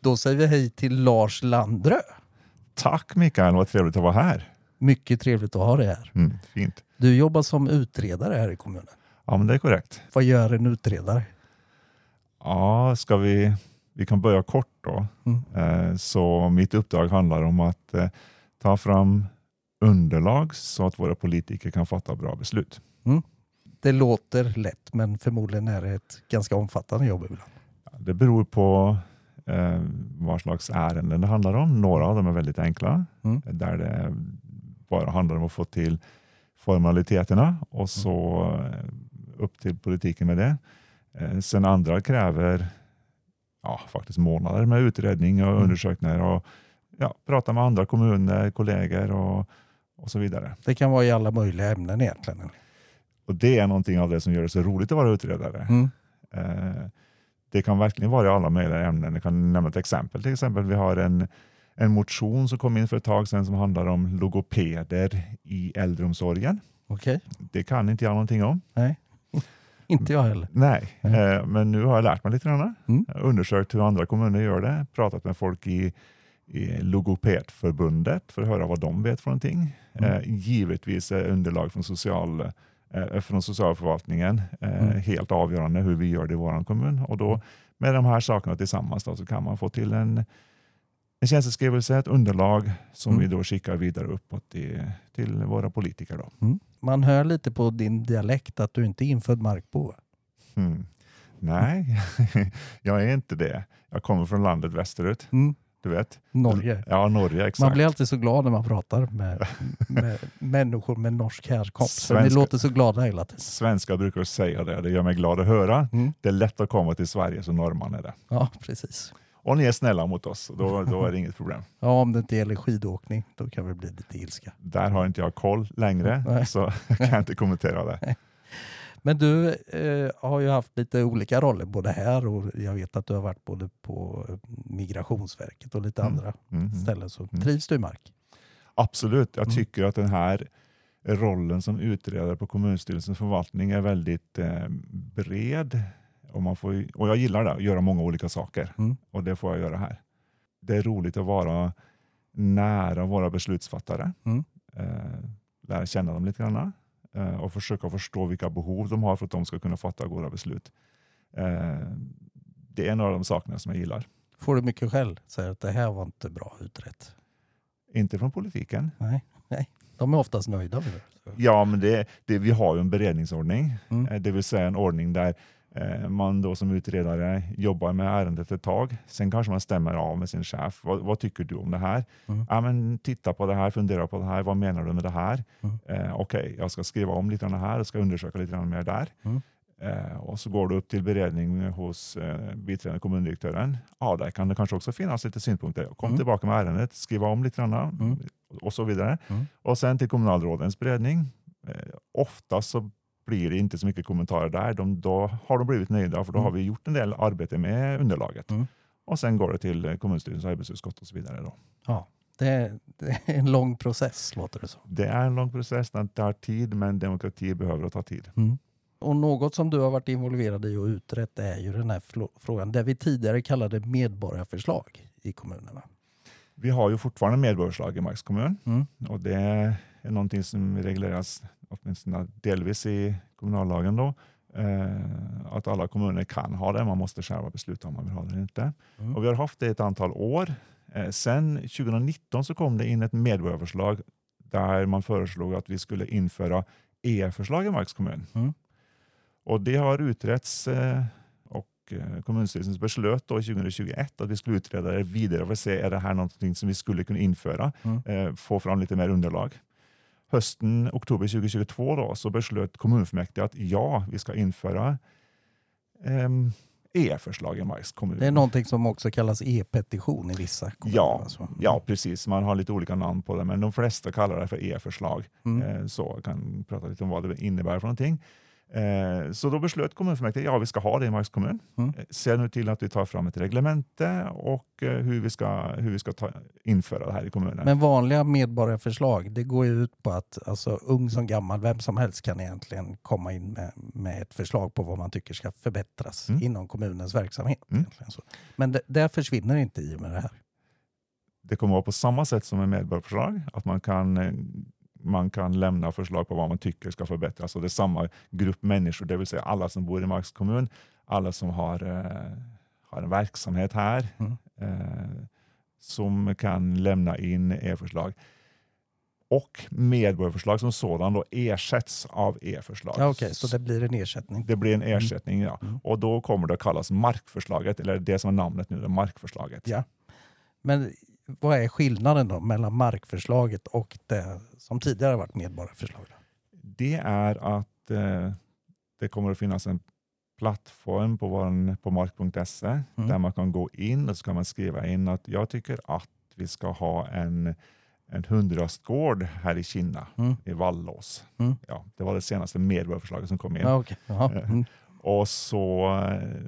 Då säger vi hej till Lars Landrö. Tack Mikael, vad trevligt att vara här. Mycket trevligt att ha dig här. Mm, fint. Du jobbar som utredare här i kommunen. Ja, men det är korrekt. Vad gör en utredare? Ja, ska vi, vi kan börja kort då. Mm. Eh, Så mitt uppdrag handlar om att eh, ta fram underlag så att våra politiker kan fatta bra beslut. Det låter lätt men förmodligen är det ett ganska omfattande jobb ibland. Det beror på eh, vad slags ärenden det handlar om. Några av dem är väldigt enkla, Mm. där det bara handlar om att få till formaliteterna och så eh, upp till politiken med det. Eh, sen andra kräver ja, faktiskt månader med utredning och Mm. undersökningar och ja, prata med andra kommuner, kollegor och, och så vidare. Det kan vara i alla möjliga ämnen egentligen. Och det är någonting av det som gör det så roligt att vara utredare. Mm. Eh, Det kan verkligen vara i alla möjliga ämnen. Jag kan nämna ett exempel. Till exempel vi har en, en motion som kom in för ett tag sedan som handlar om logopeder i äldreomsorgen. Okej, Det kan inte jag någonting om. inte jag heller. Nej, Nej. eh, men nu har jag lärt mig lite grann. Mm. Undersökt hur andra kommuner gör det. Pratat med folk i, i Logopedförbundet för att höra vad de vet för någonting. Mm. Eh, givetvis underlag från, social, från socialförvaltningen eh, Mm. helt avgörande hur vi gör det i vår kommun. Och då, med de här sakerna tillsammans då, så kan man få till en, en tjänsteskrivelse, ett underlag som Mm. vi då skickar vidare uppåt till, till våra politiker. Då. Man hör lite på din dialekt att du inte är infödd markbo. Hmm. Nej, jag är inte det. Jag kommer från landet västerut, Mm. Du vet. Norge. Ja, Norge, exakt. Man blir alltid så glad när man pratar med, med människor med norsk härkomst. För Ni Svenska. låter så glada hela tiden. Svenskar brukar säga det, det gör mig glad att höra. Mm. Det är lätt att komma till Sverige som norrman är det. Ja, precis. Och ni är snälla mot oss, då, då är det inget problem. Ja, om det inte gäller skidåkning, då kan vi bli lite ilska. Där har inte jag koll längre, Nej. så jag kan inte kommentera det. Men du eh, har ju haft lite olika roller både här och jag vet att du har varit både på eh, Migrationsverket och lite Mm. andra Mm. ställen. Så Mm. trivs du i Mark? Absolut, jag Mm. tycker att den här rollen som utredare på kommunstyrelsens förvaltning är väldigt eh, bred. Och, man får, och jag gillar det, att göra många olika saker. Mm. Och det får jag göra här. Det är roligt att vara nära våra beslutsfattare. Mm. Eh, lära känna dem lite grann. Eh, och försöka förstå vilka behov de har för att de ska kunna fatta goda beslut. Eh, det är en av de sakerna som jag gillar. Får du mycket skäll? Säger att det här var inte bra utrett. Inte från politiken. Nej, nej. De är oftast nöjda med det. Ja, men det, det, vi har ju en beredningsordning. Mm. Eh, Det vill säga en ordning där man då som utredare jobbar med ärendet ett tag. Sen kanske man stämmer av med sin chef. Vad, vad tycker du om det här? Mm. Ja, men titta på det här, fundera på det här. Vad menar du med det här? Mm. Eh, Okej, jag ska skriva om lite grann här och ska undersöka lite grann mer där. Mm. Eh, och så går du upp till beredning hos eh, biträdande kommundirektören. Ja, där kan det kanske också finnas lite synpunkter. Kom Mm. tillbaka med ärendet, skriva om lite grann Mm. och så vidare. Mm. Och sen till kommunalrådens beredning. Eh, oftast så blir det inte så mycket kommentarer där. De, då har de blivit nöjda för då Mm. har vi gjort en del arbete med underlaget. Mm. Och sen går det till kommunstyrelsens arbetsutskott och så vidare. Då. Ja, det är, det är en lång process låter det som. Det är en lång process, den tar tid, men demokrati behöver ta tid. Mm. Och något som du har varit involverad i och utrett är ju den här frågan, det vi tidigare kallade medborgarförslag i kommunerna. Vi har ju fortfarande medborgarslag i Marks kommun Mm. och det är någonting som regleras åtminstone delvis i kommunallagen. Då. Eh, att alla kommuner kan ha det, man måste själva besluta om man vill ha det eller inte. Mm. Och vi har haft det ett antal år. Eh, sen 2019 så kom det in ett medborgarförslag där man föreslog att vi skulle införa e-förslag i Marks kommun. Mm. Och det har utretts eh, och eh, kommunstyrelsen beslöt då 2021 att vi skulle utreda det vidare för att se är det här någonting som vi skulle kunna införa, Mm. eh, få fram lite mer underlag. Hösten, oktober 2022 då, så beslöt kommunfullmäktige att ja, vi ska införa ehm, e-förslag i Marks kommun. Det är någonting som också kallas e-petition i vissa kommuner. Ja, alltså. Ja, precis. Man har lite olika namn på det, men de flesta kallar det för e-förslag. Mm. Eh, Så jag kan prata lite om vad det innebär för någonting. Eh, så då beslöt kommunfullmäktige, ja vi ska ha det i Marks kommun. Mm. Eh, Se nu till att vi tar fram ett reglemente och eh, hur vi ska, hur vi ska ta, införa det här i kommunen. Men vanliga medborgarförslag, det går ju ut på att alltså, ung som gammal, vem som helst kan egentligen komma in med, med ett förslag på vad man tycker ska förbättras Mm. inom kommunens verksamhet. Mm. Men det, det försvinner inte i och med det här. det kommer vara på samma sätt som med medborgarförslag, att man kan, man kan lämna förslag på vad man tycker ska förbättras. Och det är samma grupp människor, det vill säga alla som bor i Marks kommun, alla som har, eh, har en verksamhet här, Mm. eh, som kan lämna in e-förslag. Och medborgarförslag som sådan då ersätts av e-förslag. Ja, Okej, så det blir en ersättning. Det blir en ersättning, ja. Mm. Och då kommer det att kallas markförslaget, eller det som är namnet nu, markförslaget. Ja. Men vad är skillnaden då mellan markförslaget och det som tidigare varit medborgarförslag? det är att eh, det kommer att finnas en plattform på, på mark.se Mm. där man kan gå in och så kan man skriva in att jag tycker att vi ska ha en, en hundrastgård här i Kinna, Mm. i Vallås. Mm. Ja, det var det senaste medborgarförslaget som kom in. Okej. Jaha. Eh, Mm. Och så eh,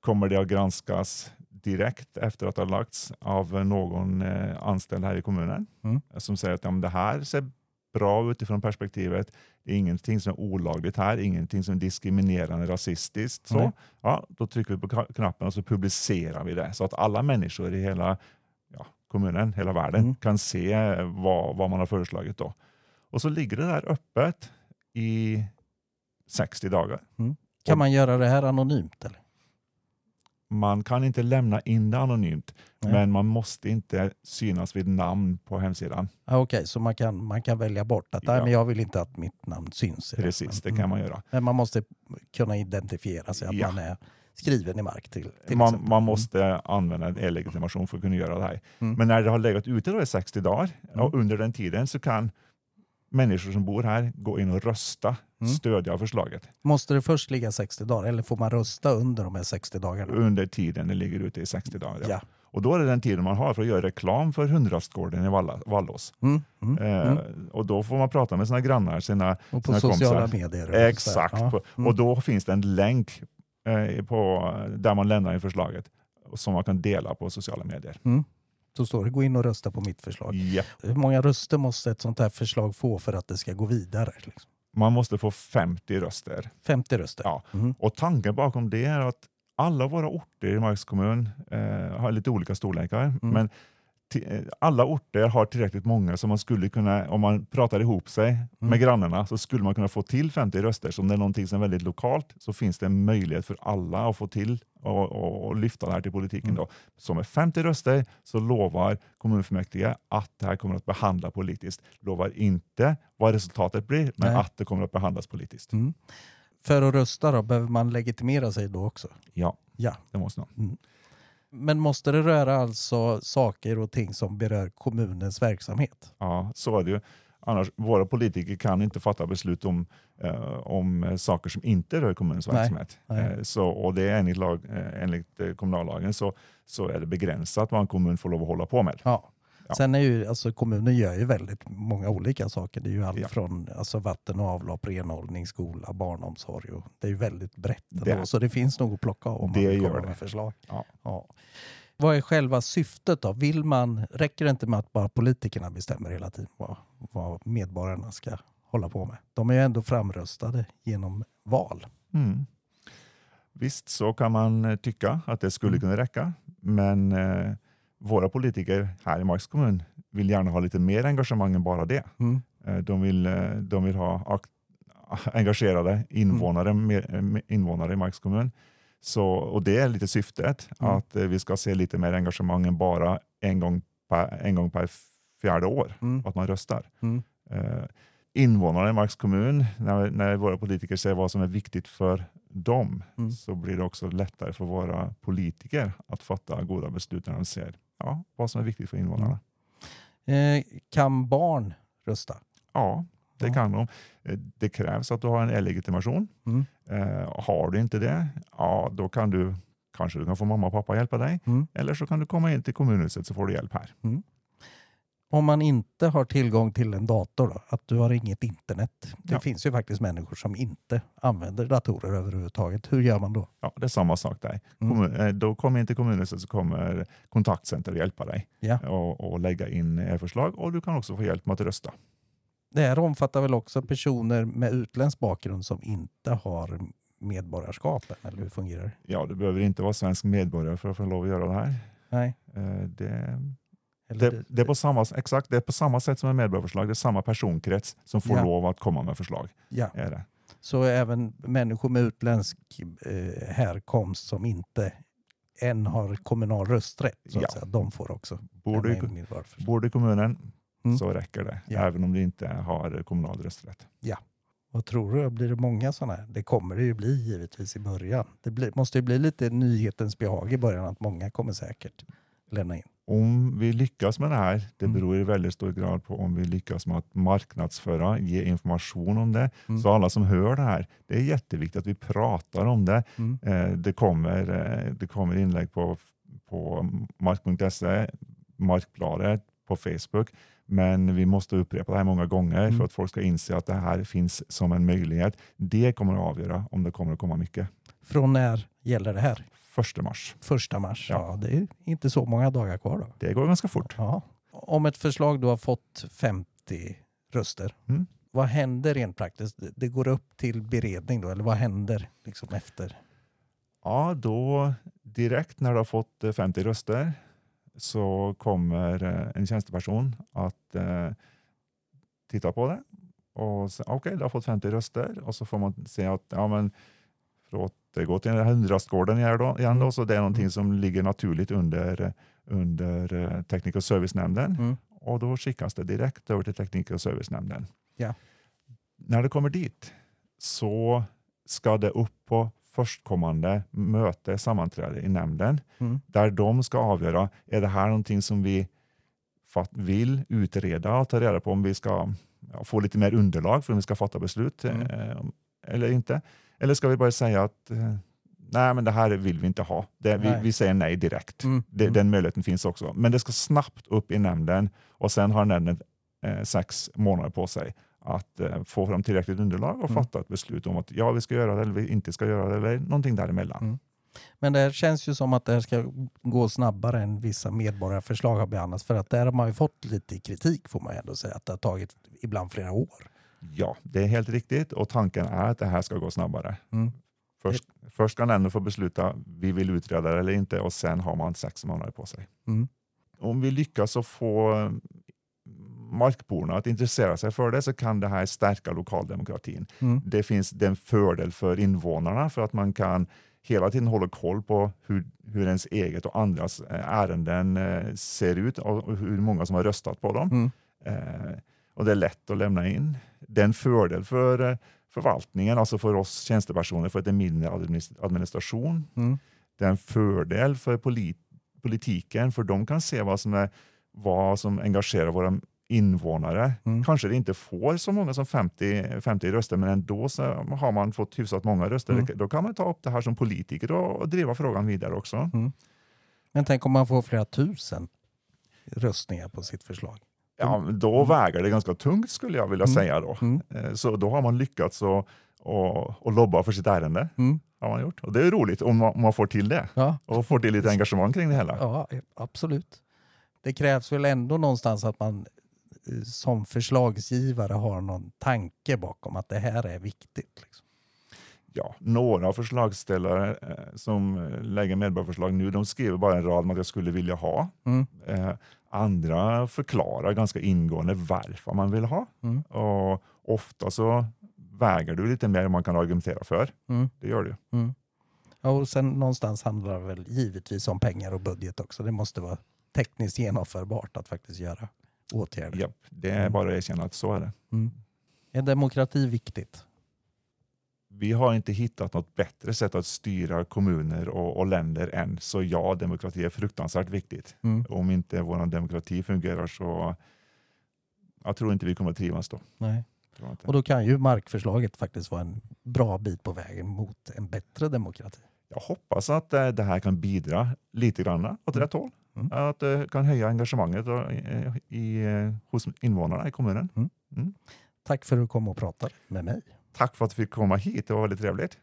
kommer det att granskas direkt efter att det har lagts av någon eh, anställd här i kommunen Mm. som säger att ja, det här ser bra utifrån perspektivet. Det är ingenting som är olagligt här, ingenting som är diskriminerande, rasistiskt. Så, Nej. ja, då trycker vi på knappen och så publicerar vi det så att alla människor i hela ja, kommunen, hela världen Mm. kan se vad, vad man har föreslagit. Då. Och så ligger det där öppet i 60 dagar. Kan man göra det här anonymt? Eller? Man kan inte lämna in det anonymt, Nej. men man måste inte synas vid namn på hemsidan. Ja, Okej, så man kan, man kan välja bort att nej, Ja. men jag vill inte att mitt namn syns. det. Precis, det Men- kan man göra. Men man måste kunna identifiera sig att Ja. man är skriven i mark till, till Man, man måste använda en e-legitimation för att kunna göra det här. Mm. Men när det har legat ute då i 60 dagar, Mm. och under den tiden så kan människor som bor här gå in och rösta, Mm. stödja förslaget Måste det först ligga 60 dagar eller får man rösta under de här 60 dagarna? under tiden det ligger ute i 60 dagar. Ja. Ja. Och då är det den tiden man har för att göra reklam för hundrastgården i Valla- Vallås. Mm, mm, Eh, mm. Och då får man prata med sina grannar, sina Och på sina sociala kompisar. medier? och. Exakt. Ja. På- Mm. Och då finns det en länk eh, på, där man lämnar in förslaget som man kan dela på sociala medier. Så står det gå in och rösta på mitt förslag. Ja. Hur många röster måste ett sånt här förslag få för att det ska gå vidare? Liksom? Man måste få 50 röster. 50 röster? Ja. Mm. Och tanken bakom det är att alla våra orter i Marks kommun eh, har lite olika storlekar. Mm. Men alla orter har tillräckligt många som man skulle kunna, om man pratar ihop sig Mm. med grannarna, så skulle man kunna få till 50 röster. Så om det är någonting som är väldigt lokalt så finns det en möjlighet för alla att få till och, och, och lyfta det här till politiken. Mm. Då. Så med 50 röster så lovar kommunfullmäktige att det här kommer att behandlas politiskt. Lovar inte vad resultatet blir, men Nej. att det kommer att behandlas politiskt. Mm. För att rösta då, behöver man legitimera sig då också? Ja, Ja. det måste man. Men måste det röra alltså saker och ting som berör kommunens verksamhet? Ja, så är det ju. Annars, våra politiker kan inte fatta beslut om, eh, om eh, saker som inte rör kommunens verksamhet. nej. Eh, så, och det är enligt, lag, eh, enligt eh, kommunallagen så, så är det begränsat vad en kommun får lov att hålla på med. Ja. Ja. Sen är ju, alltså kommunen gör ju väldigt många olika saker. Det är ju allt Ja. från alltså vatten och avlopp, renhållning, skola, barnomsorg. Och det är ju väldigt brett. Det- ändå, så det finns nog att plocka om man Det vill gör komma med förslag. Ja. Vad är själva syftet då? Vill man, räcker det inte med att bara politikerna bestämmer hela tiden vad, vad medborgarna ska hålla på med? De är ju ändå framröstade genom val. Mm. Visst så kan man eh, tycka att det skulle Mm. kunna räcka, men eh, våra politiker här i Marks kommun vill gärna ha lite mer engagemang än bara det. Mm. Eh, De vill, eh, de vill ha engagerade invånare, mer- eh, invånare i Marks kommun. Så, och det är lite syftet, Mm. att vi ska se lite mer engagemang än bara en gång per, en gång per fjärde år, Mm. att man röstar. Mm. Eh, invånarna i Marks kommun, när, när våra politiker säger vad som är viktigt för dem, Mm. så blir det också lättare för våra politiker att fatta goda beslut när de ser ja, vad som är viktigt för invånarna. Eh, kan barn rösta? Ja, det kan de. Eh, Det krävs att du har en e-legitimation. Mm. Eh, har du inte det, ja då kan du kanske du kan få mamma och pappa hjälpa dig. Mm. Eller så kan du komma in till kommunhuset så får du hjälp här. Om man inte har tillgång till en dator, då, att du har inget internet. Det Ja. finns ju faktiskt människor som inte använder datorer överhuvudtaget. Hur gör man då? Ja, det är samma sak där. Mm. Eh, då kommer inte kommunen så kommer kontaktcenter hjälpa dig Ja. och, och lägga in förslag och du kan också få hjälp med att rösta. Det här omfattar väl också personer med utländsk bakgrund som inte har medborgarskapen, eller hur fungerar det? Ja, du behöver inte vara svensk medborgare för att få lov att göra det här. Nej. Eh, Det, det, det, är på samma, exakt, det är på samma sätt som en medborgarförslag. Det är samma personkrets som får Ja. lov att komma med förslag. ja. Är det. Så även människor med utländsk eh, härkomst som inte än har kommunal rösträtt, så att Ja. säga, de får också Bor, medborgarförslag. bor du i kommunen Mm. så räcker det, Ja. även om du inte har kommunal rösträtt. Vad tror du? Blir det många sådana här? Det kommer det ju bli givetvis i början. Det blir, måste ju bli lite nyhetens behag i början att många kommer säkert lämna in. Om vi lyckas med det här, det Mm. beror i väldigt stor grad på om vi lyckas med att marknadsföra, ge information om det. Mm. Så alla som hör det här, det är jätteviktigt att vi pratar om det. Mm. Eh, Det kommer, eh, det kommer inlägg på, på mark.se, Markbladet, på Facebook. Men vi måste upprepa det här många gånger Mm. för att folk ska inse att det här finns som en möjlighet. Det kommer att avgöra om det kommer att komma mycket. Från när gäller det här? Första mars. Första mars? Ja. Ja. det är inte så många dagar kvar då. Det går ganska fort. Ja. Om ett förslag då har fått 50 röster, Mm. vad händer rent praktiskt? Det- går upp till beredning då, eller vad händer liksom efter? Ja, då direkt när du har fått eh, 50 röster så kommer eh, en tjänsteperson att eh, titta på det och okej, du har fått 50 röster och så får man se att ja, men för att återgå till den här hundrastgården igen då, då, så det är någonting som ligger naturligt under, under eh, teknik och servicenämnden Mm. och då skickas det direkt över till teknik och servicenämnden. Ja. När det kommer dit så ska det upp på förstkommande möte, sammanträde i nämnden, Mm. där de ska avgöra, är det här någonting som vi vill utreda och ta reda på om vi ska ja, få lite mer underlag för om vi ska fatta beslut Mm. eh, eller inte? Eller ska vi bara säga att eh, nej, men det här vill vi inte ha. Det, vi, vi säger nej direkt. Mm. Det, Mm. Den möjligheten finns också. Men det ska snabbt upp i nämnden och sen har nämnden eh, sex månader på sig att eh, få fram tillräckligt underlag och Mm. fatta ett beslut om att ja, vi ska göra det eller vi inte ska göra det eller någonting däremellan. Mm. Men det känns ju som att det här ska gå snabbare än vissa medborgarförslag har behandlats. För att där har man ju fått lite kritik får man ändå säga. Att det har tagit ibland flera år. Ja, det är helt riktigt och tanken är att det här ska gå snabbare. Mm. Först, först ska nämnden få besluta vi vill utreda det eller inte och sen har man sex månader på sig. Mm. Om vi lyckas att få markborna att intressera sig för det så kan det här stärka lokaldemokratin. Mm. Det finns det är en fördel för invånarna för att man kan hela tiden hålla koll på hur, hur ens eget och andras eh, ärenden eh, ser ut och hur många som har röstat på dem. Mm. Eh, och det är lätt att lämna in. Det är en fördel för eh, förvaltningen, alltså för oss tjänstepersoner, för att det är mindre administ- administration. Mm. Det är en fördel för polit politiken, för de kan se vad som, är, vad som engagerar våra invånare. Mm. Kanske det inte får så många som 50, 50 röster, men ändå så har man fått hyfsat många röster. Mm. Då kan man ta upp det här som politiker och, och driva frågan vidare också. Men tänk om man får flera tusen röstningar på sitt förslag. Ja, men då väger det ganska tungt skulle jag vilja Mm. säga. Då. Mm. Eh, Så då har man lyckats att och, och lobba för sitt ärende. Mm. Har man gjort. Och det är roligt om man, om man får till det Ja, och får till lite engagemang kring det hela. ja, absolut. Det krävs väl ändå någonstans att man eh, som förslagsgivare har någon tanke bakom att det här är viktigt. Liksom. Ja, några förslagsställare eh, som eh, lägger medborgarförslag nu, de skriver bara en rad om att jag skulle vilja ha. Mm. Eh, andra förklarar ganska ingående varför man vill ha. Mm. Och ofta så väger du lite mer än man kan argumentera för. Mm. Det gör du. Mm. Ja, och sen någonstans handlar det väl givetvis om pengar och budget också. Det måste vara tekniskt genomförbart att faktiskt göra åtgärder. Japp, det är Mm. bara att erkänna att så är det. Mm. Är demokrati viktigt? vi har inte hittat något bättre sätt att styra kommuner och, och länder än. Så ja, demokrati är fruktansvärt viktigt. Mm. Om inte vår demokrati fungerar så jag tror inte vi kommer att trivas då. Nej. Och då kan ju markförslaget faktiskt vara en bra bit på vägen mot en bättre demokrati. Jag hoppas att eh, det här kan bidra lite grann åt mm. rätt håll. Mm. Att det kan höja engagemanget i, i, eh, hos invånarna i kommunen. Mm. mm. Tack för att du kom och pratade med mig. Tack för att du fick komma hit, det var väldigt trevligt.